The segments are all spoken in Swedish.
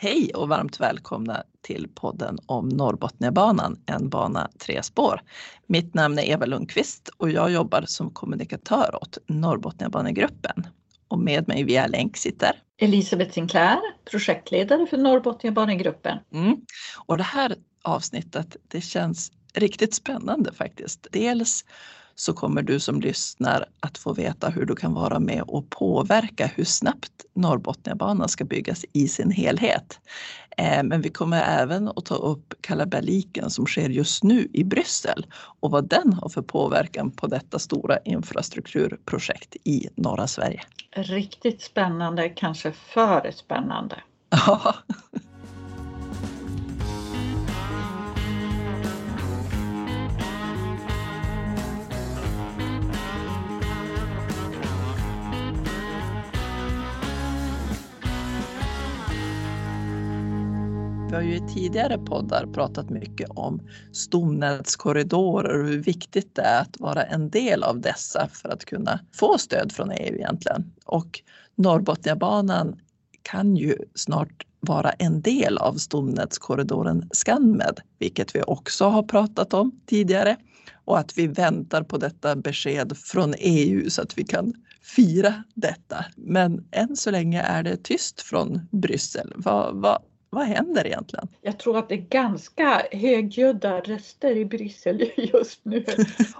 Hej och varmt välkomna till podden om Norrbotniabanan, en bana tre spår. Mitt namn är Eva Lundqvist och jag jobbar som kommunikatör åt Norrbotniabanegruppen. Och med mig via länk sitter Elisabeth Sinclair, projektledare för Norrbotniabanegruppen. Mm. Och det här avsnittet, det känns riktigt spännande faktiskt. Dels kommer du som lyssnar att få veta hur du kan vara med och påverka hur snabbt Norrbotniabanan ska byggas i sin helhet. Eh, men vi kommer även att ta upp kalabaliken som sker just nu i Bryssel och vad den har för påverkan på detta stora infrastrukturprojekt i norra Sverige. Riktigt spännande, kanske för spännande. Ja. har ju i tidigare poddar pratat mycket om stomnätskorridorer och hur viktigt det är att vara en del av dessa för att kunna få stöd från EU egentligen. Och Norrbotniabanan kan ju snart vara en del av stomnätskorridoren ScanMed, vilket vi också har pratat om tidigare och att vi väntar på detta besked från EU så att vi kan fira detta. Men än så länge är det tyst från Bryssel. Vad, vad, vad händer egentligen? Jag tror att det är ganska högljudda röster i Bryssel just nu.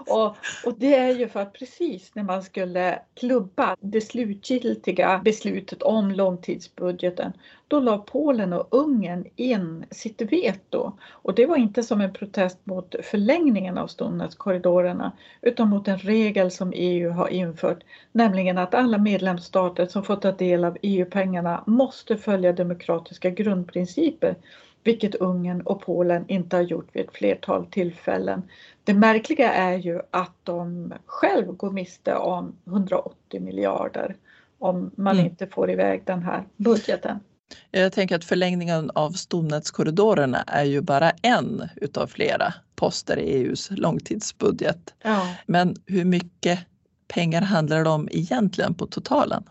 och, och det är ju för att precis när man skulle klubba det slutgiltiga beslutet om långtidsbudgeten, då la Polen och Ungern in sitt veto. Och det var inte som en protest mot förlängningen av stomnätskorridorerna utan mot en regel som EU har infört, nämligen att alla medlemsstater som får ta del av EU-pengarna måste följa demokratiska grundprinciper vilket Ungern och Polen inte har gjort vid ett flertal tillfällen. Det märkliga är ju att de själv går miste om 180 miljarder om man mm. inte får iväg den här budgeten. Jag tänker att förlängningen av stomnätskorridorerna är ju bara en utav flera poster i EUs långtidsbudget. Ja. Men hur mycket pengar handlar det om egentligen på totalen?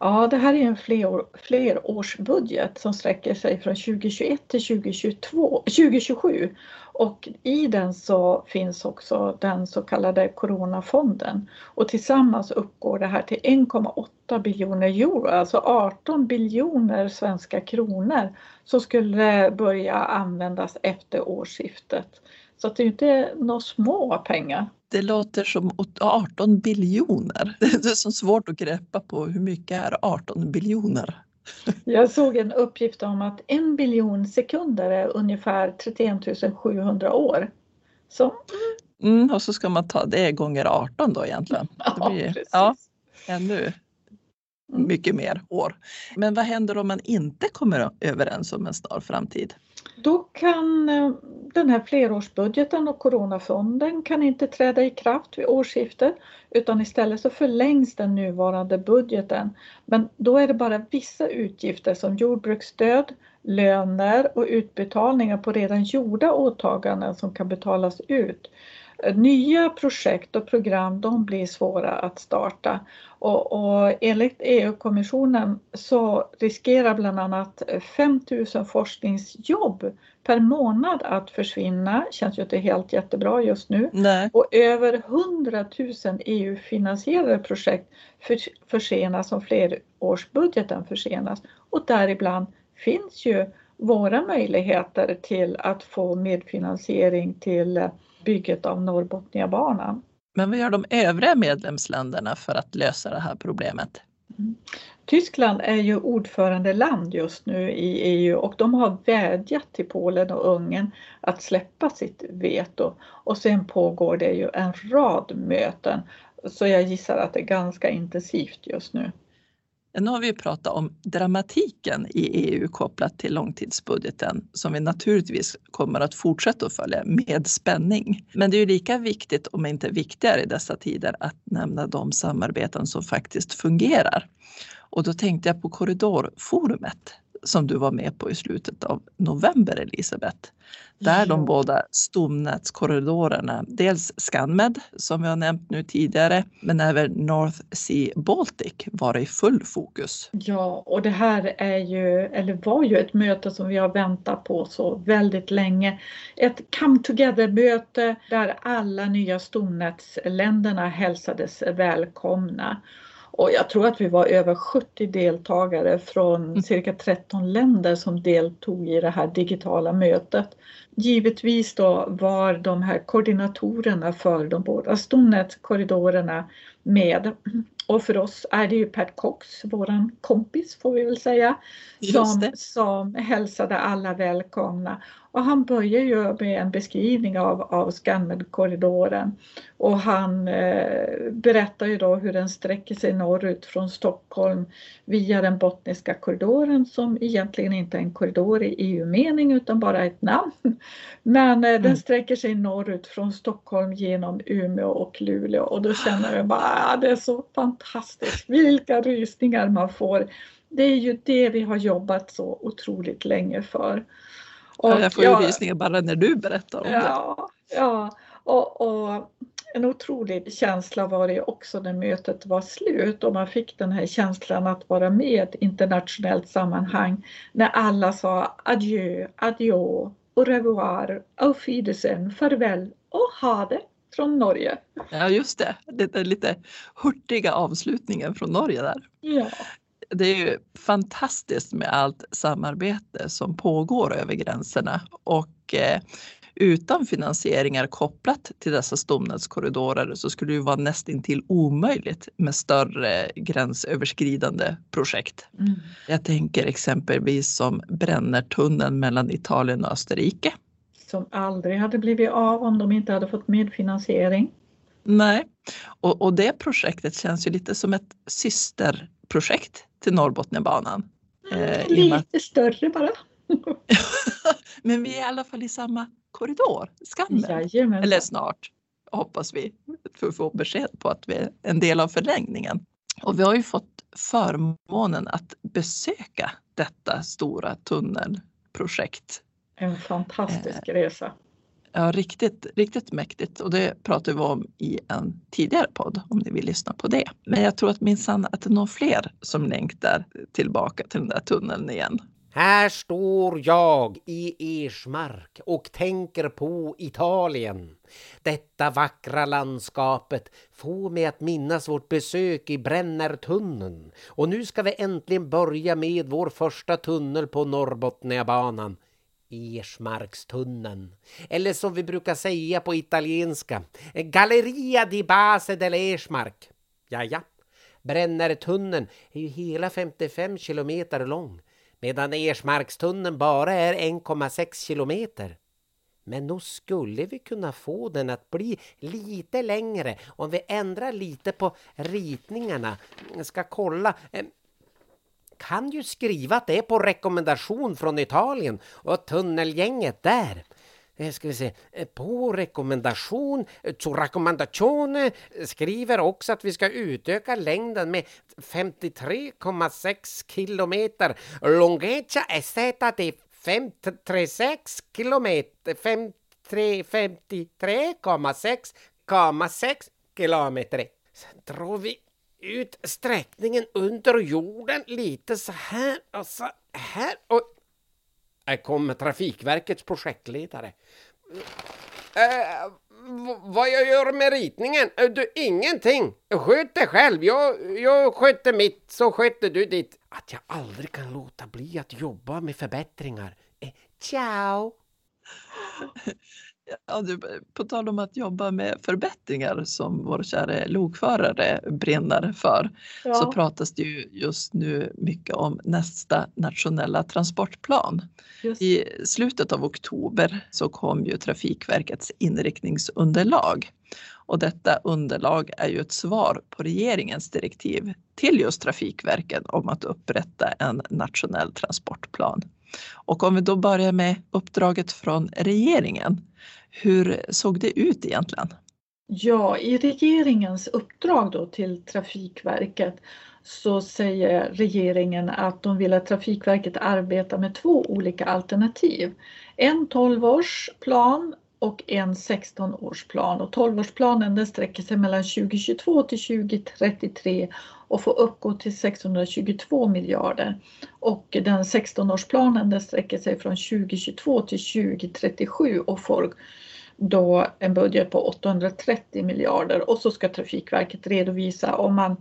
Ja, det här är en fler, flerårsbudget som sträcker sig från 2021 till 2022, 2027 och i den så finns också den så kallade coronafonden och tillsammans uppgår det här till 1,8 biljoner euro, alltså 18 biljoner svenska kronor som skulle börja användas efter årsskiftet. Så det är inte några små pengar. Det låter som 18 biljoner. Det är så svårt att greppa på hur mycket är 18 biljoner? Jag såg en uppgift om att en biljon sekunder är ungefär 31 700 år. Så. Mm, och så ska man ta det gånger 18 då egentligen. Ja, blir, precis. Ja, ännu mycket mer år. Men vad händer om man inte kommer överens om en snar framtid? Då kan eh, den här flerårsbudgeten och coronafonden kan inte träda i kraft vid årsskiftet utan istället så förlängs den nuvarande budgeten. Men då är det bara vissa utgifter som jordbruksstöd, löner och utbetalningar på redan gjorda åtaganden som kan betalas ut. Nya projekt och program de blir svåra att starta och, och enligt EU-kommissionen så riskerar bland annat 5000 forskningsjobb per månad att försvinna. Känns ju inte helt jättebra just nu. Nej. Och över 100 000 EU-finansierade projekt försenas som flerårsbudgeten försenas och däribland finns ju våra möjligheter till att få medfinansiering till bygget av Norrbotniabanan. Men vad gör de övriga medlemsländerna för att lösa det här problemet? Mm. Tyskland är ju ordförandeland just nu i EU och de har vädjat till Polen och Ungern att släppa sitt veto. Och sen pågår det ju en rad möten så jag gissar att det är ganska intensivt just nu. Nu har vi pratat om dramatiken i EU kopplat till långtidsbudgeten som vi naturligtvis kommer att fortsätta att följa med spänning. Men det är ju lika viktigt, om inte viktigare i dessa tider, att nämna de samarbeten som faktiskt fungerar. Och då tänkte jag på korridorforumet som du var med på i slutet av november Elisabeth. Där de båda stomnätskorridorerna, dels ScanMed som vi har nämnt nu tidigare, men även North Sea Baltic var i full fokus. Ja, och det här är ju, eller var ju ett möte som vi har väntat på så väldigt länge. Ett come together-möte där alla nya stomnätsländerna hälsades välkomna. Och jag tror att vi var över 70 deltagare från mm. cirka 13 länder som deltog i det här digitala mötet. Givetvis då var de här koordinatorerna för de båda stomnätskorridorerna med. Och för oss är det ju Pat Cox, våran kompis får vi väl säga, som, som hälsade alla välkomna. Och han börjar ju med en beskrivning av, av Scanmed-korridoren och han eh, berättar ju då hur den sträcker sig norrut från Stockholm via den Bottniska korridoren som egentligen inte är en korridor i EU-mening utan bara ett namn. Men eh, mm. den sträcker sig norrut från Stockholm genom Umeå och Luleå och då känner jag bara ah, det är så fantastiskt, vilka rysningar man får. Det är ju det vi har jobbat så otroligt länge för. Och, jag får ju ja, rysningar bara när du berättar om ja, det. Ja, och, och, en otrolig känsla var det också när mötet var slut och man fick den här känslan att vara med i ett internationellt sammanhang när alla sa adjö, adjö, au revoir, auf Wiedersehen, farväl och ha det från Norge. Ja just det, den lite hurtiga avslutningen från Norge där. Ja det är ju fantastiskt med allt samarbete som pågår över gränserna och eh, utan finansieringar kopplat till dessa stomnätskorridorer så skulle det vara nästintill omöjligt med större gränsöverskridande projekt. Mm. Jag tänker exempelvis som Brennertunneln mellan Italien och Österrike. Som aldrig hade blivit av om de inte hade fått medfinansiering. Nej, och, och det projektet känns ju lite som ett systerprojekt till Norrbotniabanan. Eh, lite att... större bara. Men vi är i alla fall i samma korridor, skammen. Eller snart, hoppas vi, för att få besked på att vi är en del av förlängningen. Och vi har ju fått förmånen att besöka detta stora tunnelprojekt. En fantastisk eh, resa. Ja, riktigt, riktigt mäktigt och det pratade vi om i en tidigare podd om ni vill lyssna på det. Men jag tror att minsann att det är nog fler som längtar tillbaka till den där tunneln igen. Här står jag i Ersmark och tänker på Italien. Detta vackra landskapet får mig att minnas vårt besök i Brennertunneln. Och nu ska vi äntligen börja med vår första tunnel på Norrbotniabanan. Ersmarkstunneln. Eller som vi brukar säga på italienska, Galleria di Base dell'Ersmark. Jaja, brännertunneln är ju hela 55 kilometer lång medan Ersmarkstunneln bara är 1,6 kilometer. Men nog skulle vi kunna få den att bli lite längre om vi ändrar lite på ritningarna. Jag ska kolla. Eh, kan ju skriva att det är på rekommendation från Italien och tunnelgänget där. Eh, ska vi se, eh, på rekommendation, eh, to raccomandazione eh, skriver också att vi ska utöka längden med 53,6 kilometer. Longeccia är sätta till 536 kilometer, 53,6,6 kilometer. Sen drar vi ut sträckningen under jorden lite så här och så här. Och här kommer Trafikverkets projektledare. Äh, vad jag gör med ritningen? Eh, du, ingenting. Sköt dig själv. Jag, jag sköter mitt, så sköter du ditt. Att jag aldrig kan låta bli att jobba med förbättringar. Eh, ciao! Ja, du, på tal om att jobba med förbättringar som vår kära lokförare brinner för ja. så pratas det ju just nu mycket om nästa nationella transportplan. Just. I slutet av oktober så kom ju Trafikverkets inriktningsunderlag och detta underlag är ju ett svar på regeringens direktiv till just Trafikverket om att upprätta en nationell transportplan. Och om vi då börjar med uppdraget från regeringen hur såg det ut egentligen? Ja, i regeringens uppdrag då till Trafikverket så säger regeringen att de vill att Trafikverket arbetar med två olika alternativ. En 12-årsplan och en 16-årsplan. Och 12-årsplanen den sträcker sig mellan 2022 till 2033 och får uppgå till 622 miljarder. Och den 16-årsplanen den sträcker sig från 2022 till 2037 och får då en budget på 830 miljarder och så ska Trafikverket redovisa om man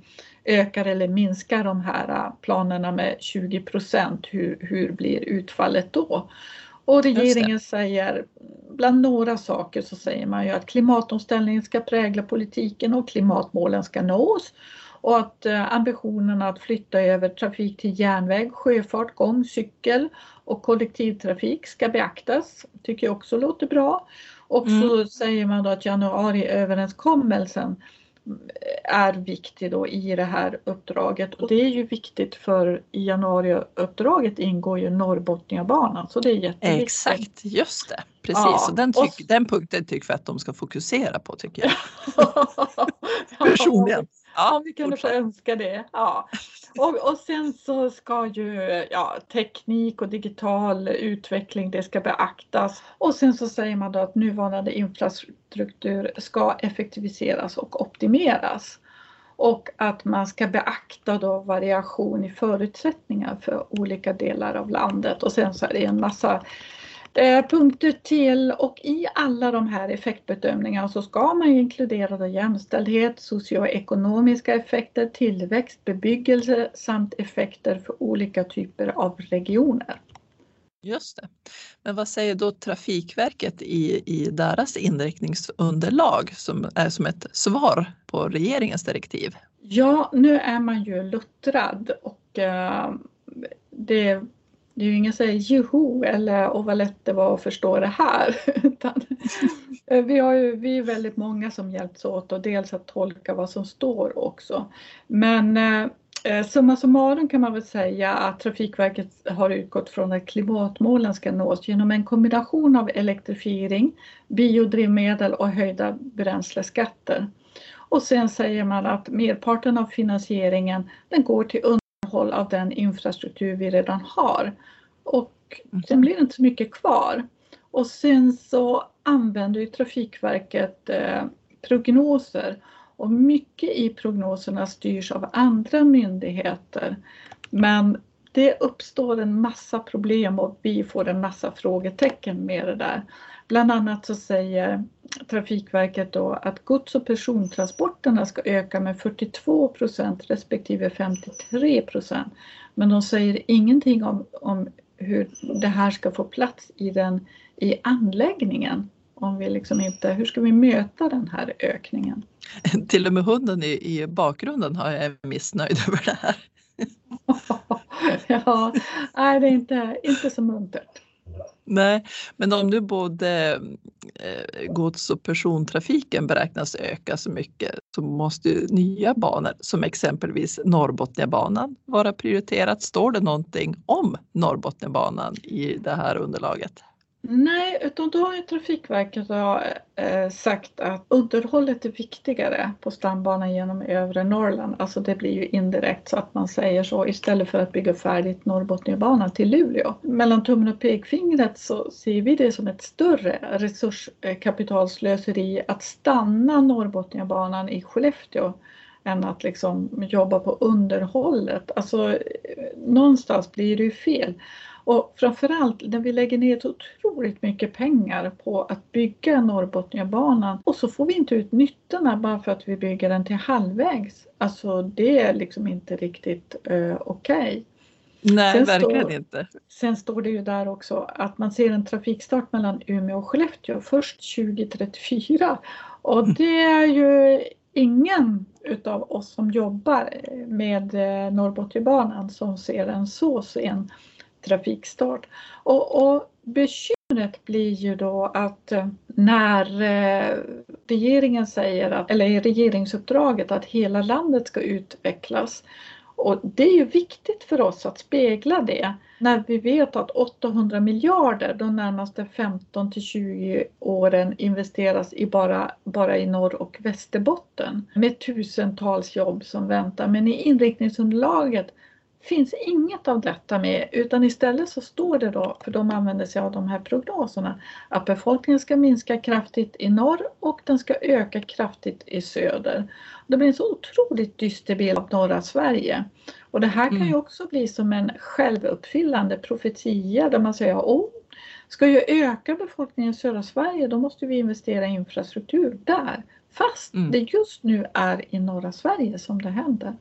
ökar eller minskar de här planerna med 20 procent, hur, hur blir utfallet då? Och regeringen säger, bland några saker så säger man ju att klimatomställningen ska prägla politiken och klimatmålen ska nås. Och att eh, ambitionerna att flytta över trafik till järnväg, sjöfart, gång, cykel och kollektivtrafik ska beaktas. Tycker jag också låter bra. Och så mm. säger man då att januariöverenskommelsen är viktig då i det här uppdraget och det är ju viktigt för i januariuppdraget ingår ju Norrbotniabanan så det är jätteviktigt. Exakt, just det. Precis, ja, och den, tyck, och... den punkten tycker vi att de ska fokusera på tycker jag. Personligen. Ja, vi kunde få önska det. Ja. Och, och sen så ska ju ja, teknik och digital utveckling, det ska beaktas. Och sen så säger man då att nuvarande infrastruktur ska effektiviseras och optimeras. Och att man ska beakta då variation i förutsättningar för olika delar av landet. Och sen så är det en massa punkter till och i alla de här effektbedömningarna så ska man inkludera jämställdhet, socioekonomiska effekter, tillväxt, bebyggelse samt effekter för olika typer av regioner. Just det. Men vad säger då Trafikverket i, i deras inriktningsunderlag som är som ett svar på regeringens direktiv? Ja, nu är man ju luttrad och uh, det det är ju ingen säger joho eller och vad lätt det var att förstå det här. Utan, eh, vi, har ju, vi är väldigt många som hjälps åt och dels att tolka vad som står också. Men eh, eh, summa summarum kan man väl säga att Trafikverket har utgått från att klimatmålen ska nås genom en kombination av elektrifiering, biodrivmedel och höjda bränsleskatter. Och sen säger man att merparten av finansieringen den går till underhåll av den infrastruktur vi redan har. Och mm. sen blir det inte så mycket kvar. Och sen så använder ju Trafikverket eh, prognoser och mycket i prognoserna styrs av andra myndigheter. Men det uppstår en massa problem och vi får en massa frågetecken med det där. Bland annat så säger Trafikverket då att gods och persontransporterna ska öka med 42 procent respektive 53 procent. Men de säger ingenting om, om hur det här ska få plats i, den, i anläggningen. Om vi liksom inte, hur ska vi möta den här ökningen? Till och med hunden i, i bakgrunden har jag missnöjd över det här. ja, nej, det är inte, inte så muntert. Nej, men om nu både eh, gods och persontrafiken beräknas öka så mycket så måste ju nya banor som exempelvis Norrbotniabanan vara prioriterat. Står det någonting om Norrbotniabanan i det här underlaget? Nej, utan då har Trafikverket eh, sagt att underhållet är viktigare på stambanan genom övre Norrland. Alltså det blir ju indirekt så att man säger så istället för att bygga färdigt Norrbotniabanan till Luleå. Mellan tummen och pekfingret så ser vi det som ett större resurskapitalslöseri att stanna Norrbotniabanan i Skellefteå än att liksom jobba på underhållet. Alltså eh, någonstans blir det ju fel. Och framförallt när vi lägger ner så otroligt mycket pengar på att bygga Norrbotniabanan och så får vi inte ut nyttorna bara för att vi bygger den till halvvägs. Alltså det är liksom inte riktigt uh, okej. Okay. Nej, sen verkligen står, inte. Sen står det ju där också att man ser en trafikstart mellan Umeå och Skellefteå först 2034 och mm. det är ju ingen utav oss som jobbar med eh, Norrbotniabanan som ser en så sen trafikstart. Och, och bekymret blir ju då att eh, när eh, regeringen säger, att, eller i regeringsuppdraget att hela landet ska utvecklas Och det är ju viktigt för oss att spegla det när vi vet att 800 miljarder de närmaste 15 till 20 åren investeras i bara, bara i Norr och Västerbotten med tusentals jobb som väntar. Men i inriktningsunderlaget finns inget av detta med utan istället så står det då, för de använder sig av de här prognoserna, att befolkningen ska minska kraftigt i norr och den ska öka kraftigt i söder. Det blir en så otroligt dyster bild av norra Sverige. Och det här kan ju mm. också bli som en självuppfyllande profetia där man säger oh, ska ju öka befolkningen i södra Sverige då måste vi investera i infrastruktur där. Fast mm. det just nu är i norra Sverige som det händer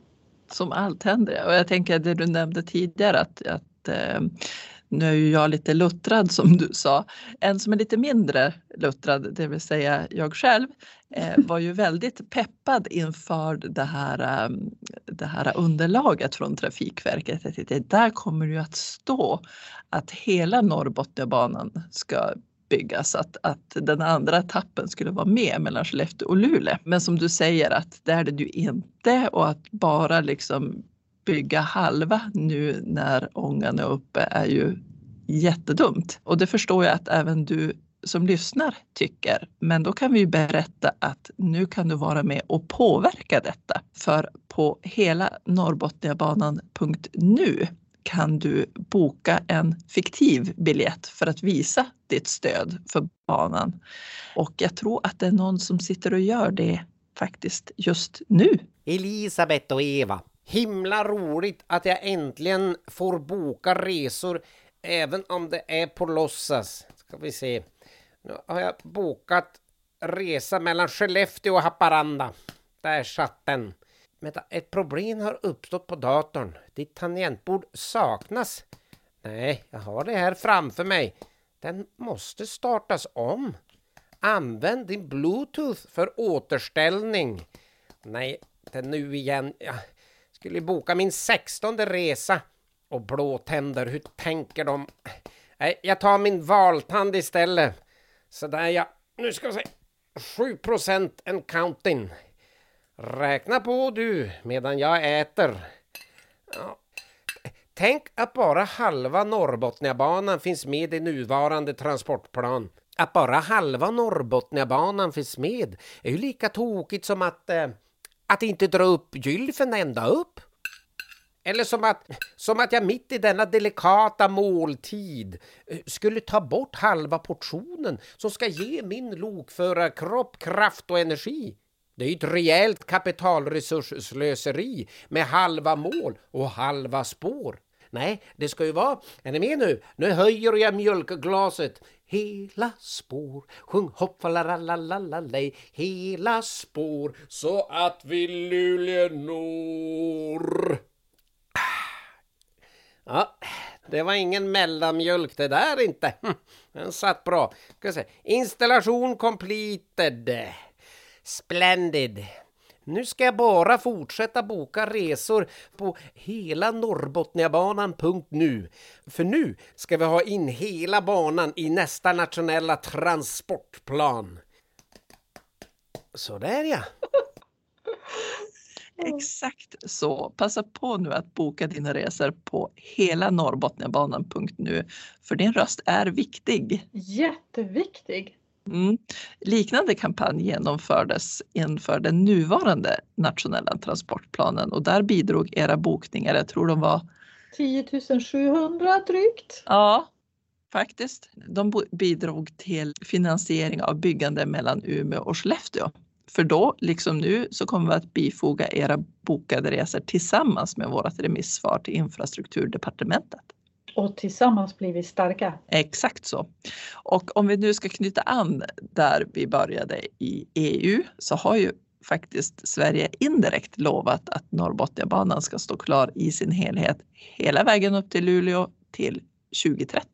som allt händer. Och jag tänker det du nämnde tidigare att, att eh, nu är ju jag lite luttrad som du sa. En som är lite mindre luttrad, det vill säga jag själv, eh, var ju väldigt peppad inför det här, eh, det här underlaget från Trafikverket. Tänkte, där kommer ju att stå att hela Norrbotniabanan ska byggas, att, att den andra etappen skulle vara med mellan Skellefteå och Luleå. Men som du säger att det är det ju inte och att bara liksom bygga halva nu när ångan är uppe är ju jättedumt. Och det förstår jag att även du som lyssnar tycker. Men då kan vi ju berätta att nu kan du vara med och påverka detta. För på hela Norrbotniabanan.nu kan du boka en fiktiv biljett för att visa ditt stöd för banan. Och jag tror att det är någon som sitter och gör det faktiskt just nu. Elisabeth och Eva, himla roligt att jag äntligen får boka resor även om det är på låtsas. Ska vi se. Nu har jag bokat resa mellan Skellefteå och Haparanda. Där satt den. Vänta, ett problem har uppstått på datorn. Ditt tangentbord saknas. Nej, jag har det här framför mig. Den måste startas om. Använd din bluetooth för återställning. Nej, inte nu igen. Jag skulle boka min sextonde resa. Och blåtänder, hur tänker de? Nej, jag tar min valtand istället. Sådär ja. Nu ska vi se. 7 en counting. Räkna på du medan jag äter. Ja. Tänk att bara halva Norrbotniabanan finns med i nuvarande transportplan. Att bara halva Norrbotniabanan finns med är ju lika tokigt som att, eh, att inte dra upp gylfen ända upp. Eller som att, som att jag mitt i denna delikata måltid eh, skulle ta bort halva portionen som ska ge min lokförarkropp kraft och energi. Det är ju ett rejält kapitalresursslöseri med halva mål och halva spår. Nej, det ska ju vara, är ni med nu? Nu höjer jag mjölkglaset. Hela spår, sjung hoppalalalalalalej. Hela spår, så att vi Luleå når. Ah. Ja, det var ingen mellanmjölk det där inte. Hm, den satt bra. Ska se. Installation completed. Splendid! Nu ska jag bara fortsätta boka resor på hela Norrbotniabanan.nu. För nu ska vi ha in hela banan i nästa nationella transportplan. Så där ja! Exakt så. Passa på nu att boka dina resor på hela Norrbotniabanan.nu för din röst är viktig. Jätteviktig! Mm. Liknande kampanj genomfördes inför den nuvarande nationella transportplanen och där bidrog era bokningar, jag tror de var 10 700 drygt. Ja, faktiskt. De bidrog till finansiering av byggande mellan Umeå och Skellefteå. För då, liksom nu, så kommer vi att bifoga era bokade resor tillsammans med vårt remissvar till infrastrukturdepartementet. Och tillsammans blir vi starka. Exakt så. Och om vi nu ska knyta an där vi började i EU så har ju faktiskt Sverige indirekt lovat att Norrbotniabanan ska stå klar i sin helhet hela vägen upp till Luleå till 2030.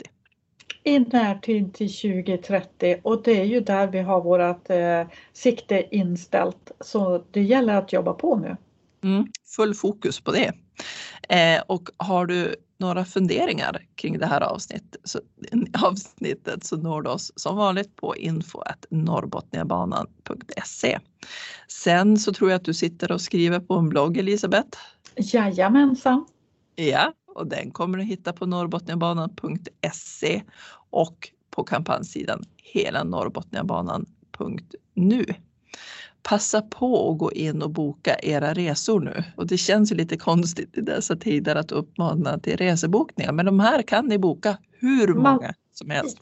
I närtid till 2030 och det är ju där vi har vårt eh, sikte inställt. Så det gäller att jobba på nu. Mm, full fokus på det. Eh, och har du några funderingar kring det här avsnittet så, avsnittet så når du oss som vanligt på info.norrbotniabanan.se. Sen så tror jag att du sitter och skriver på en blogg Elisabeth. Jajamensan. Ja, och den kommer du hitta på norrbotniabanan.se och på kampanjsidan hela norrbotniabanan.nu passa på att gå in och boka era resor nu. Och det känns ju lite konstigt i dessa tider att uppmana till resebokningar, men de här kan ni boka hur många Man, som helst.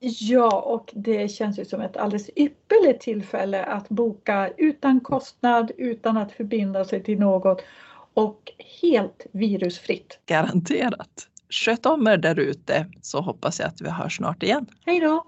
Ja, och det känns ju som ett alldeles ypperligt tillfälle att boka utan kostnad, utan att förbinda sig till något och helt virusfritt. Garanterat. Sköt om er där ute så hoppas jag att vi hörs snart igen. Hej då!